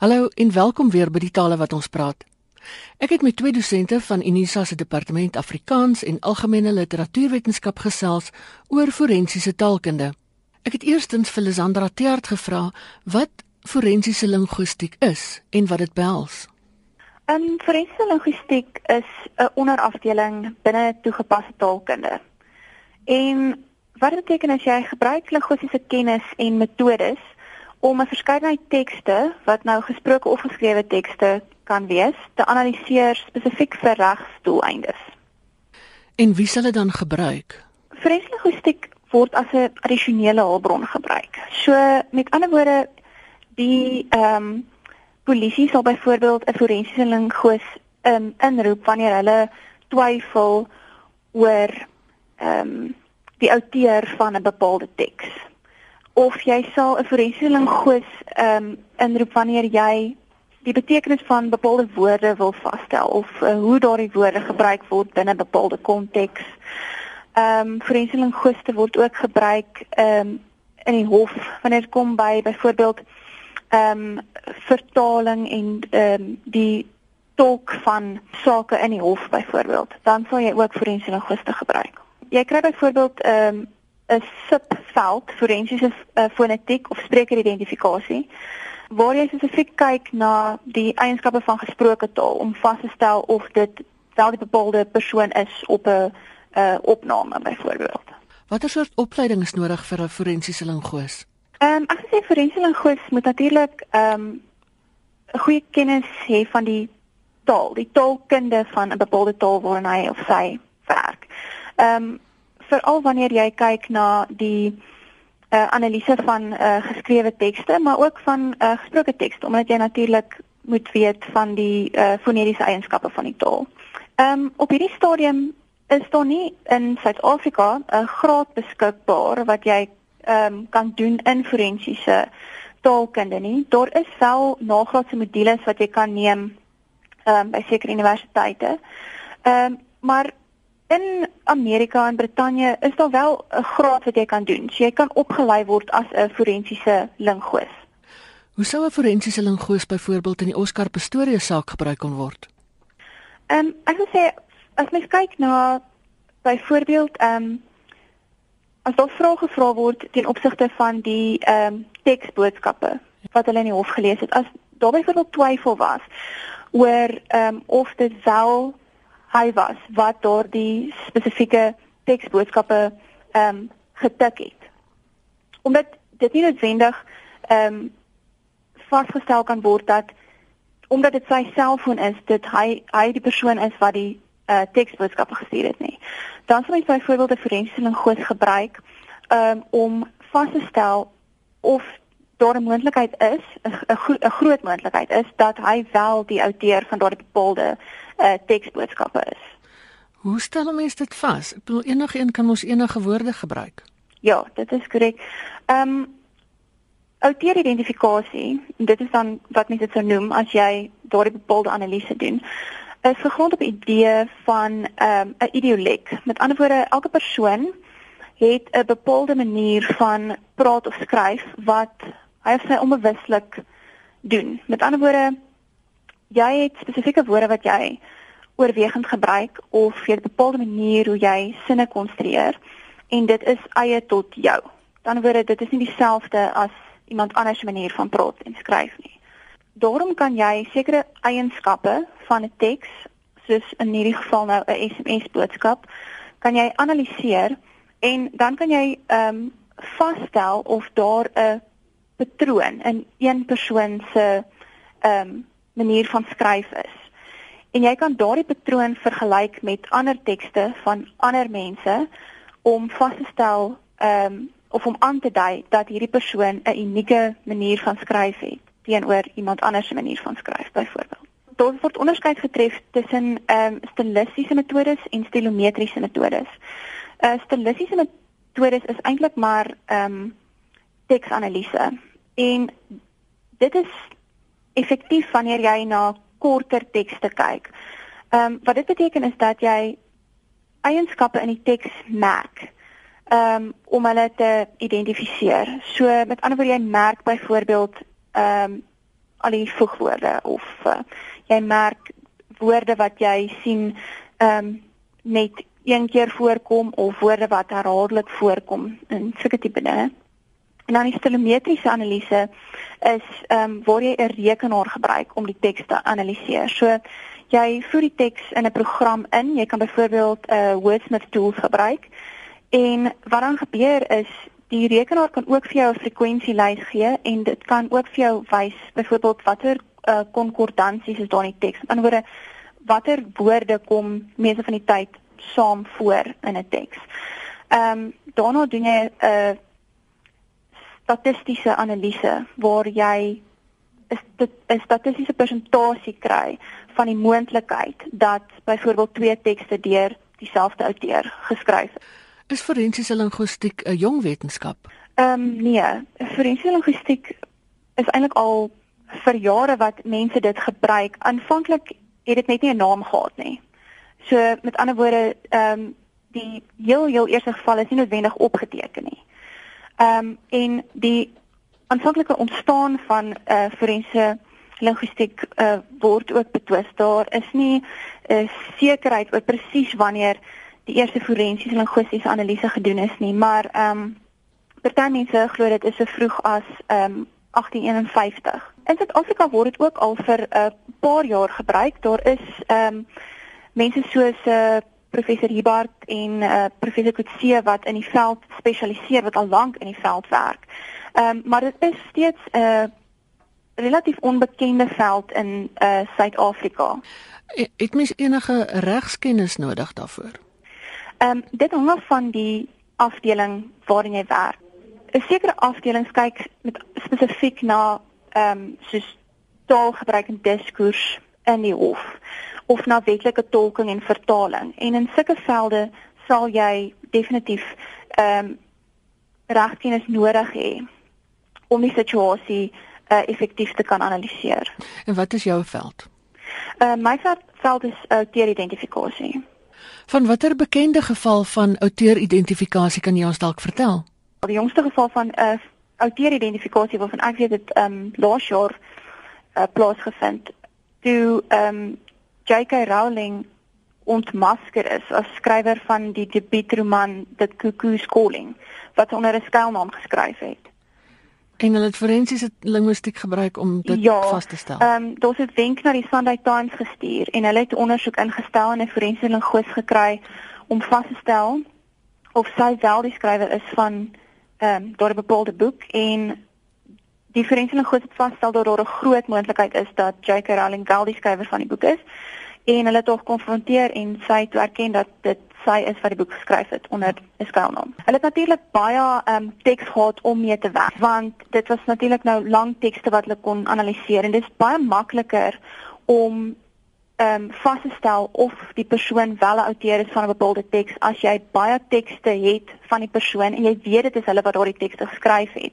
Hallo en welkom weer by die tale wat ons praat. Ek het met twee dosente van Unisa se departement Afrikaans en Algemene Literatuurwetenskap gesels oor forensiese taalkunde. Ek het eerstens vir Lisandra Teart gevra wat forensiese linguistiek is en wat dit behels. Ehm, forensiese linguistiek is 'n onderafdeling binne toegepaste taalkunde. En wat beteken as jy gebruik linguistiese kennis en metodes om 'n verskeidenheid tekste wat nou gesproke of geskrewe tekste kan wees, te analiseer spesifiek vir regsdoeleindes. En wie sal dit dan gebruik? Vreeslinguistiek word as 'n addisionele hulpbron gebruik. So met ander woorde, die ehm um, polisie sal byvoorbeeld 'n forensiese linguis um, inroep wanneer hulle twyfel oor ehm um, die outeur van 'n bepaalde teks. Of jy sal 'n forensiese linguis ehm um, inroep wanneer jy die betekenis van bepaalde woorde wil vasstel of uh, hoe daardie woorde gebruik word binne 'n bepaalde konteks. Ehm um, forensiese linguiste word ook gebruik ehm um, in die hof wanneer dit kom by byvoorbeeld ehm um, vertaling en ehm um, die tolk van sake in die hof byvoorbeeld. Dan sal jy ook forensiese linguiste gebruik jy kry byvoorbeeld ehm um, 'n subveld forensiese uh, fonetiek of sprekeridentifikasie waar jy spesifiek kyk na die eienskappe van gesproke taal om vas te stel of dit wel die bepaalde persoon is op 'n uh, opname byvoorbeeld. Watter soort opleiding is nodig vir 'n forensiese linguis? Ehm um, ek sê forensiese linguis moet natuurlik ehm um, goeie kennis hê van die taal, die taalkunde van 'n bepaalde taal waarin hy of sy werk. Ehm um, veral wanneer jy kyk na die uh, analise van uh, geskrewe tekste, maar ook van uh, gesproke tekste omdat jy natuurlik moet weet van die uh, fonetiese eienskappe van die taal. Ehm um, op hierdie stadium is daar nie in Suid-Afrika 'n graad beskikbaar wat jy ehm um, kan doen in forensiese taalkunde nie. Daar is wel nagraadse modules wat jy kan neem ehm um, by sekere universiteite. Ehm um, maar in Amerika en Brittanje is daar wel 'n graad wat jy kan doen. So jy kan opgelei word as 'n forensiese linguis. Hoe sou 'n forensiese linguis byvoorbeeld in die Oscar Pistorius saak gebruik kon word? Ehm um, ek wil sê as mens kyk na byvoorbeeld ehm um, as daar vrae gevra word ten opsigte van die ehm um, teksboodskappe wat hulle in die hof gelees het, as daar byvoorbeeld twyfel was oor ehm um, of dit wel hy was wat daardie spesifieke teksboodskappe ehm um, getik het. Omdat dit nie noodwendig ehm um, vasgestel kan word dat omdat dit sy selfoon is, dit hy hy die persoon is wat die uh, teksboodskappe gestuur het nie. Dan sou mens byvoorbeeld 'n forensiese linguis gebruik um, om vas te stel of daar 'n moontlikheid is, 'n gro groot moontlikheid is dat hy wel die outeur van daardie bepaalde uh, teksboodskappe is. Hoe stel 'n mens dit vas? Ek bedoel enige een kan mos enige woorde gebruik. Ja, dit is korrek. Ehm um, Outeuridentificasie, dit is dan wat mense dit sou noem as jy daardie bepaalde analise doen, is gegrond op idee van ehm um, 'n ideolek. Met ander woorde, elke persoon het 'n bepaalde manier van praat of skryf wat hy of sy onbewuslik doen. Met ander woorde, jy het spesifieke woorde wat jy oorwegend gebruik of jy het 'n bepaalde manier hoe jy sinne konstrueer en dit is eie tot jou. Dan word dit is nie dieselfde as iemand anders se manier van praat en skryf nie. Daarom kan jy sekere eienskappe van 'n teks, soos in hierdie geval nou 'n SMS boodskap, kan jy analiseer en dan kan jy ehm um, vasstel of daar 'n patroon in een persoon se ehm um, manier van skryf is. En jy kan daardie patroon vergelyk met ander tekste van ander mense om vas te stel ehm um, of om aan te dui dat hierdie persoon 'n unieke manier van skryf het teenoor iemand anders se manier van skryf byvoorbeeld. Daar word onderskeid getref tussen ehm um, stilistiese metodes en stilometriese metodes. Uh stilistiese metodes is eintlik maar ehm um, teksanalise en dit is effektief wanneer jy na korter tekste kyk. Ehm um, wat dit beteken is dat jy eienskappe in die teks merk ehm um, om hulle te identifiseer. So met ander woorde jy merk byvoorbeeld ehm um, al die voegwoorde of uh, jy merk woorde wat jy sien ehm um, net een keer voorkom of woorde wat herhaaldelik voorkom in sulke tipe dinge. En dan die stilometriese analise is ehm um, waar jy 'n rekenaar gebruik om die teks te analiseer. So jy voer die teks in 'n program in. Jy kan byvoorbeeld 'n uh, Wordsmith tool gebruik. En wat dan gebeur is die rekenaar kan ook vir jou 'n frekwensielys gee en dit kan ook vir jou wys byvoorbeeld watter uh, konkordansies is daar in die teks. Met ander woorde watter woorde kom meeste van die tyd saam voor in 'n teks. Ehm um, daarna doen jy 'n uh, statistiese analise waar jy 'n statistiese persentasie kry van die moontlikheid dat byvoorbeeld twee tekste deur dieselfde outeur geskryf is. Is forensiese linguistiek 'n jong wetenskap? Ehm um, nee, forensiese linguistiek is eintlik al vir jare wat mense dit gebruik. Aanvanklik het dit net nie 'n naam gehad nie. So met ander woorde, ehm um, die heel heel eerste geval is nie noodwendig opgeteken nie. Ehm um, en die aanvanklike ontstaan van 'n uh, eh, forense linguistiek uh, word ook betwis. Daar is nie 'n uh, sekerheid oor presies wanneer die eerste forensiese linguistiese analise gedoen is nie, maar ehm um, party mense glo dit is so vroeg as ehm um, 1851. In Suid-Afrika word dit ook al vir 'n uh, paar jaar gebruik. Daar is ehm um, mense soos uh, professor Hibart en uh, professor Kutse wat in die veld spesialiseer wat al lank in die veld werk. Ehm um, maar dit is steeds 'n uh, relatief onbekende veld in uh Suid-Afrika. Het mens enige regskennis nodig daarvoor? Ehm um, dit hang af van die afdeling waarin jy werk. 'n Sekere afdelings kyk met spesifiek na ehm um, soos taalgebruik en diskurs in die hof of na wetlike tolking en vertaling. En in sulke velde sal jy definitief ehm um, regkennis nodig hê om die situasie uh, effektief te kan analiseer. En wat is jou veld? Uh, my veld is auteuridentifikasie. Van watter bekende geval van auteuridentifikasie kan jy ons dalk vertel? Die jongste geval van 'n uh, auteuridentifikasie waarvan ek weet dit ehm um, laas jaar uh, plaasgevind toe ehm um, J.K. Rowling ontmasker is as skrywer van die debuutroman The Cuckoo's Calling wat onder 'n skuilnaam geskryf het. En hulle het forensiese linguistiek gebruik om dit ja, vas te stel. Ehm um, daar's 'n wenk na die Sunday Times gestuur en hulle het ondersoek ingestel en 'n forensiese linguist gekry om vas te stel of sy wel die skrywer is van ehm um, daardie bepaalde boek en die forensiese linguist het vasgestel dat daar 'n groot moontlikheid is dat J.K. Rowling wel die skrywer van die boek is en hulle het hom gekonfronteer en sy het erken dat dit sy is wat die boek geskryf het onder 'n skuilnaam. Hulle het natuurlik baie ehm um, teks gehad om mee te werk want dit was natuurlik nou lang tekste wat hulle kon analiseer en dit is baie makliker om ehm um, vas te stel of die persoon wel 'n outeur is van 'n bepaalde teks as jy baie tekste het van die persoon en jy weet dit is hulle wat daardie tekste geskryf het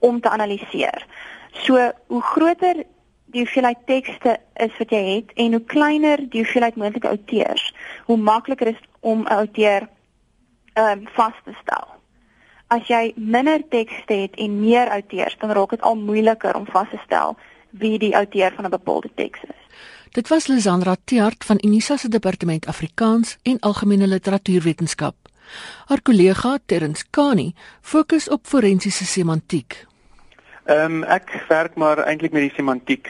om te analiseer. So hoe groter die hoeveelheid tekste is wat jy het en hoe kleiner die hoeveelheid moontlike auteurs, hoe makliker is om 'n outeur ehm um, vas te stel. As jy minder tekste het en meer auteurs, dan raak dit al moeiliker om vas te stel wie die outeur van 'n bepaalde teks is. Dit was Lisandra Tiart van Unisa se departement Afrikaans en Algemene Literatuurwetenskap. Haar kollega Terrence Kani fokus op forensiese semantiek. Ehm um, ek werk maar eintlik met die semantiek.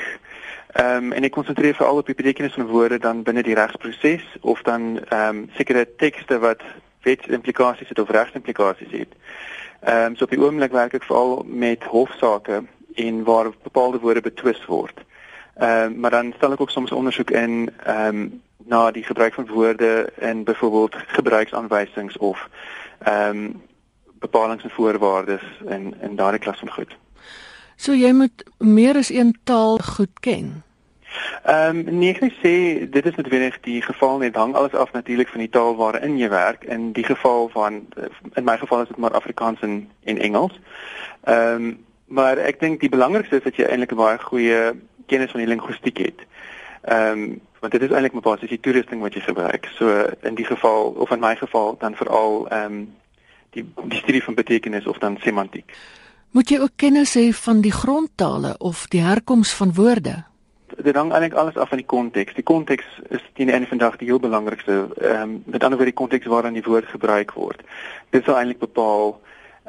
Ehm um, en ek konsentreer veral op die betekenis van woorde dan binne die regsproses of dan ehm um, sekere tekste wat wetsimplikasies het of regsimplikasies het. Ehm um, so op die oomblik werk ek veral met hofsaake en waar bepaalde woorde betwis word. Ehm um, maar dan stel ek ook soms ondersoek in ehm um, na die gebruik van woorde in byvoorbeeld gebruiksaanwysings of ehm um, bepalinge en voorwaardes in in daardie klas van goed. So jy moet meer as een taal goed ken. Ehm um, nee, ek sê dit is noodwendig die geval net hang alles af natuurlik van die taal waarin jy werk. In die geval van in my geval is dit maar Afrikaans en en Engels. Ehm um, maar ek dink die belangrikste is dat jy eintlik 'n baie goeie kennis van die linguistiek het. Ehm um, want dit is eintlik maar basies die toerusting wat jy gebruik. So in die geval of in my geval dan veral ehm um, die die studie van betekenis of dan semantiek. Moet jy ook kennis hê van die grondtale of die herkoms van woorde? Dit hang eintlik alles af van die konteks. Die konteks is teen die einde van die dag die heel belangrikste. Ehm um, met ander woorde die konteks waarin die woord gebruik word. Dit sal eintlik bepaal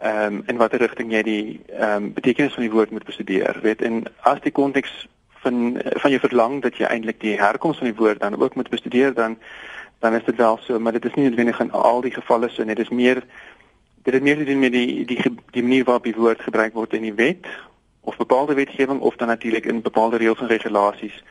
ehm um, in watter rigting jy die ehm um, betekenis van die woord moet bestudeer. Weet en as die konteks van van jou verlang dat jy eintlik die herkoms van die woord dan ook moet bestudeer dan dan is dit wel so, maar dit is nie noodwendig in al die gevalle so nie. Dit is meer dit het meer te doen met die die die manier waarop die woord gebruik word in die wet of bepaalde wetgewing of dan natuurlik in bepaalde reëls en regulasies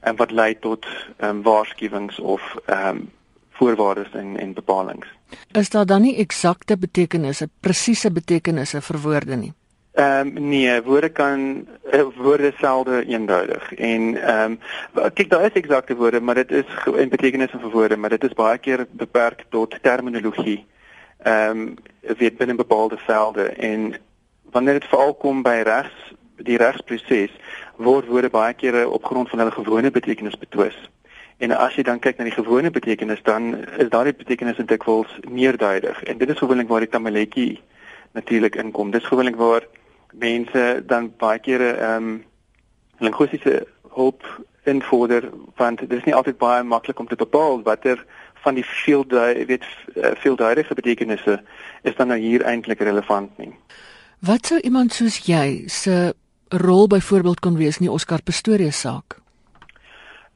en wat lei tot ehm um, waarskuwings of ehm um, voorwaardes en en bepalinge. Is daar dan nie eksakte betekenisse, presiese betekenisse vir woorde nie? Ehm um, nee, woorde kan uh, woorde selde eenduidig en ehm um, kyk daar is eksakte woorde, maar dit is in betekenisse vir woorde, maar dit is baie keer beperk tot terminologie. Ehm um, weet binne bepaalde velde en wanneer dit veral kom by regs die regsproses word woorde baie keer op grond van hulle gewone betekenis betwis. En as jy dan kyk na die gewone betekenis dan is daardie betekenis dikwels meerduidig en dit is gewoonlik waar die tamaletjie natuurlik inkom. Dis gewoonlik waar mense dan baie kere ehm um, linguistiese hulp invorder want dit is nie altyd baie maklik om te bepaal watter van die veel weet eh, veelduidige betekenisse is dan nou hier eintlik relevant nie. Wat sou iemand soos jy se rol byvoorbeeld kon wees in die Oscar Pistorius saak?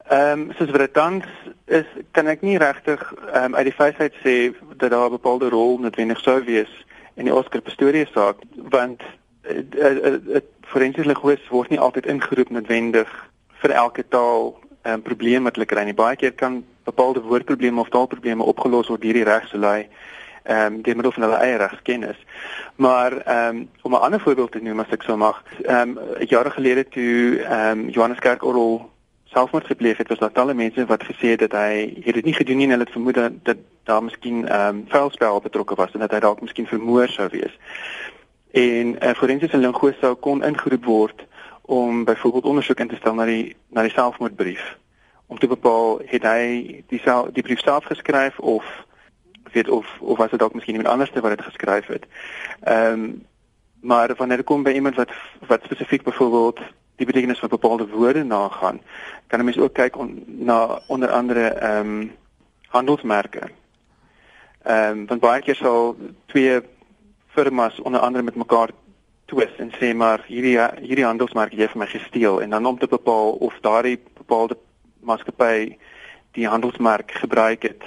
Ehm um, soos wat dit dan is kan ek nie regtig ehm um, uit die feitheid sê dat daar 'n bepaalde rol noodwendig sou wees in die Oscar Pistorius saak want dit uh, uh, forensiese linguis word nie altyd ingeroep noodwendig vir elke taal 'n um, probleem wat hulle kry nie. Baie keer kan bepaalde woordprobleme of taalprobleme opgelos word deur die regselui ehm um, deur middel van hulle eie regskennis. Maar ehm um, om 'n ander voorbeeld te noem as ek sou mag, ehm um, jare gelede toe ehm um, Johannes Kerkorrel selfmoord gepleeg het, was daar talle mense wat gesê het dat hy het dit nie gedoen nie en hulle het vermoed dat, daar miskien ehm um, vuilspel betrokke was en dat hy dalk miskien vermoor sou wees. En 'n uh, forensiese linguis sou kon ingeroep word om byvoorbeeld ondersoek in te stel na die na die selfmoordbrief om te bepaal het hy die sel, die brief self geskryf of weet of of was dit dalk miskien iemand anders wat dit geskryf het. Ehm um, maar wanneer kom by iemand wat wat spesifiek byvoorbeeld die betekenis van bepaalde woorde nagaan, kan 'n mens ook kyk on, na onder andere ehm um, handelsmerke. Ehm um, want baie keer sal twee firmas onder andere met mekaar twis en sê maar hierdie hierdie handelsmerk jy vir my gesteel en dan om te bepaal of daardie bepaalde maatskappy die handelsmerk gebruik het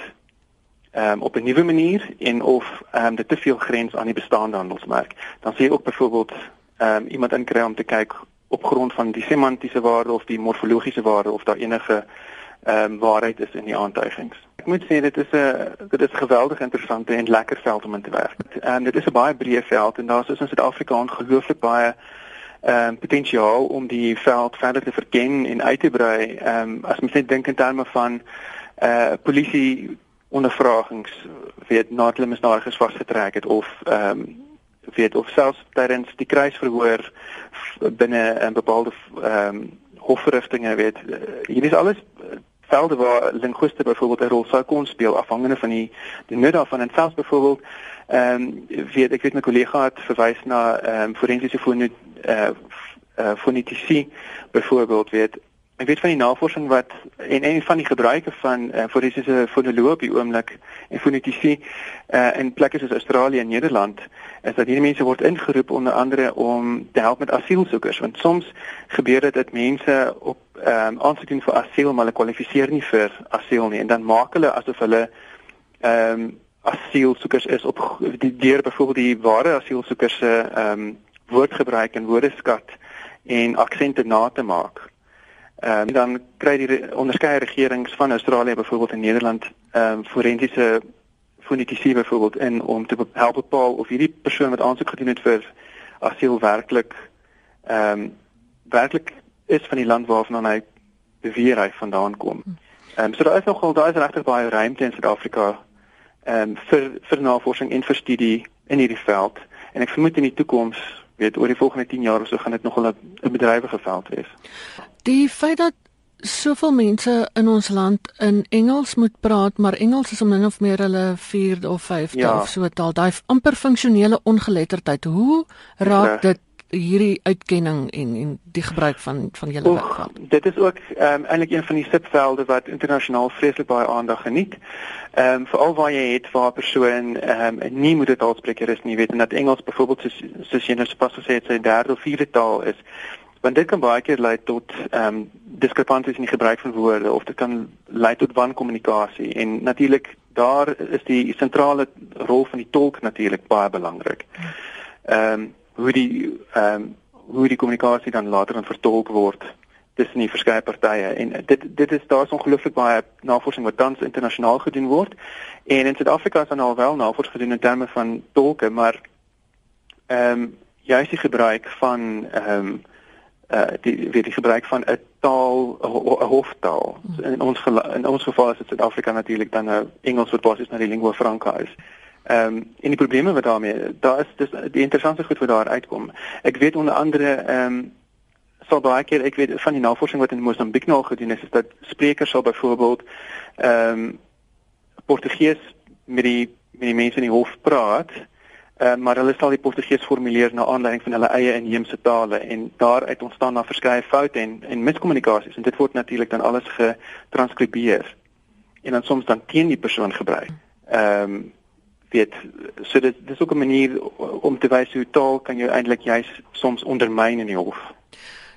um, op 'n nuwe manier en of um, dit te veel grens aan die bestaande handelsmerk dan sê jy ook byvoorbeeld um, iemand inkry om te kyk op grond van die semantiese waarde of die morfologiese waarde of daar enige ehm um, waarheid is in die aantuigings. Ek moet sê dit is 'n dit is geweldig interessante en lekker veld om in te werk. En dit is 'n baie breë veld en daar's in Suid-Afrika ongelooflik baie ehm um, potensiaal om die veld verder te verken en uit te brei. Ehm um, as mens net dink in terme van eh uh, polisie ondervragings weet nadat hulle misdadigers vasgetrek het of ehm um, weet of selfs tydens die kruisverhoor binne 'n bepaalde ehm um, hofverrigtinge weet hier is alles velde waar linguiste byvoorbeeld 'n rol sou kon speel afhangende van die die nut daarvan. En selfs byvoorbeeld ehm um, weet ek weet my kollega het verwys na ehm um, forensiese fonie eh uh, fonetisie byvoorbeeld weet ek weet van die navorsing wat en een van die gebruike van uh, forensiese fonoloog op die oomblik en fonetisie uh, in plekke soos Australië en Nederland is dat hierdie mense word ingeroep onder andere om te help met asielsoekers want soms gebeur dit dat mense op um, aansoek doen vir asiel maar hulle kwalifiseer nie vir asiel nie en dan maak hulle asof hulle ehm um, asielsoekers is op die deur byvoorbeeld die ware asielsoekers se ehm um, woordgebruik en woordeskat en aksente na te maak. Ehm um, dan kry die onderskeie regerings van Australië byvoorbeeld in Nederland ehm um, forensiese fonetisie byvoorbeeld in om te help bepaal of hierdie persoon wat aansoek gedoen het vir asiel werklik ehm um, werklik is van die land waarvan hy beweer hy vandaan kom. Ehm um, so daar is nogal daar is regtig baie ruimte in Suid-Afrika ehm um, vir vir navorsing en vir studie in hierdie veld en ek vermoed in die toekoms weet oor die volgende 10 jaar of so gaan dit nogal 'n bedrywige veld wees. Die feit dat soveel mense in ons land in Engels moet praat, maar Engels is om min of meer hulle 4de of 5de ja. of so taal. Daai amper funksionele ongeletterdheid. Hoe raak dit hierdie uitkenning en en die gebruik van van julle werk? Dit is ook ehm um, eintlik een van die subvelde wat internasionaal vreeslik baie aandag geniet. Ehm um, veral waar jy het waar 'n persoon ehm um, nie moedertaalspreker is nie, weet en dat Engels byvoorbeeld soos soos jy nou sopas gesê het sy derde of vierde taal is want dit kan baie keer lei tot ehm um, diskrepansies in die gebruik van woorde of dit kan lei tot wankommunikasie. En natuurlik daar is die sentrale rol van die tolk natuurlik baie belangrik. Ehm um, hoe die ehm um, hoe die kommunikasie dan later dan vertolk word tussen die verskeie partye en dit dit is daar's ongelooflik baie navorsing wat tans internasionaal gedoen word. En in Suid-Afrika is dan al wel navorsing gedoen in terme van tolke maar ehm um, juist die gebruik van ehm um, uh die weet die gebruik van 'n taal 'n hoftaal in ons in ons geval is dit Suid-Afrika natuurlik dan nou Engels wat basies na die lingua franca is. Ehm um, en die probleme wat daarmee daar is dis die interessante goed wat daar uitkom. Ek weet onder andere ehm um, sal baie keer ek weet van die navorsing wat in Mosambiek nou gedoen is is dat sprekers sal byvoorbeeld ehm um, Portugees met die met die mense in die hof praat Uh, maar hulle sal die Portugees formuleer na aanleiding van hulle eie inheemse tale en daaruit ontstaan daar verskeie foute en en miskommunikasies en dit word natuurlik dan alles getranskribeer en dan soms dan teen die persoon gebruik. Ehm um, weet so dit dis ook 'n manier om te wys hoe taal kan jou eintlik juis soms ondermyn in die hof.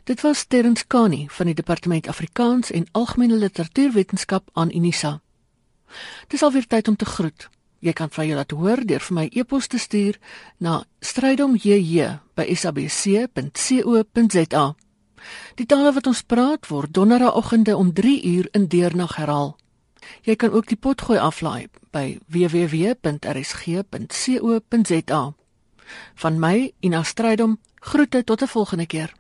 Dit was Terence Kani van die Departement Afrikaans en Algemene Literatuurwetenskap aan Unisa. Dis alweer tyd om te groet. Jy kan vir jou laat hoor deur vir my e-pos te stuur na strydomjj@sabc.co.za. Die tale wat ons praat word donderdagoggende om 3 uur in deernag herhaal. Jy kan ook die potgooi aflaai by www.rsg.co.za. Van my, Ina Strydom, groete tot 'n volgende keer.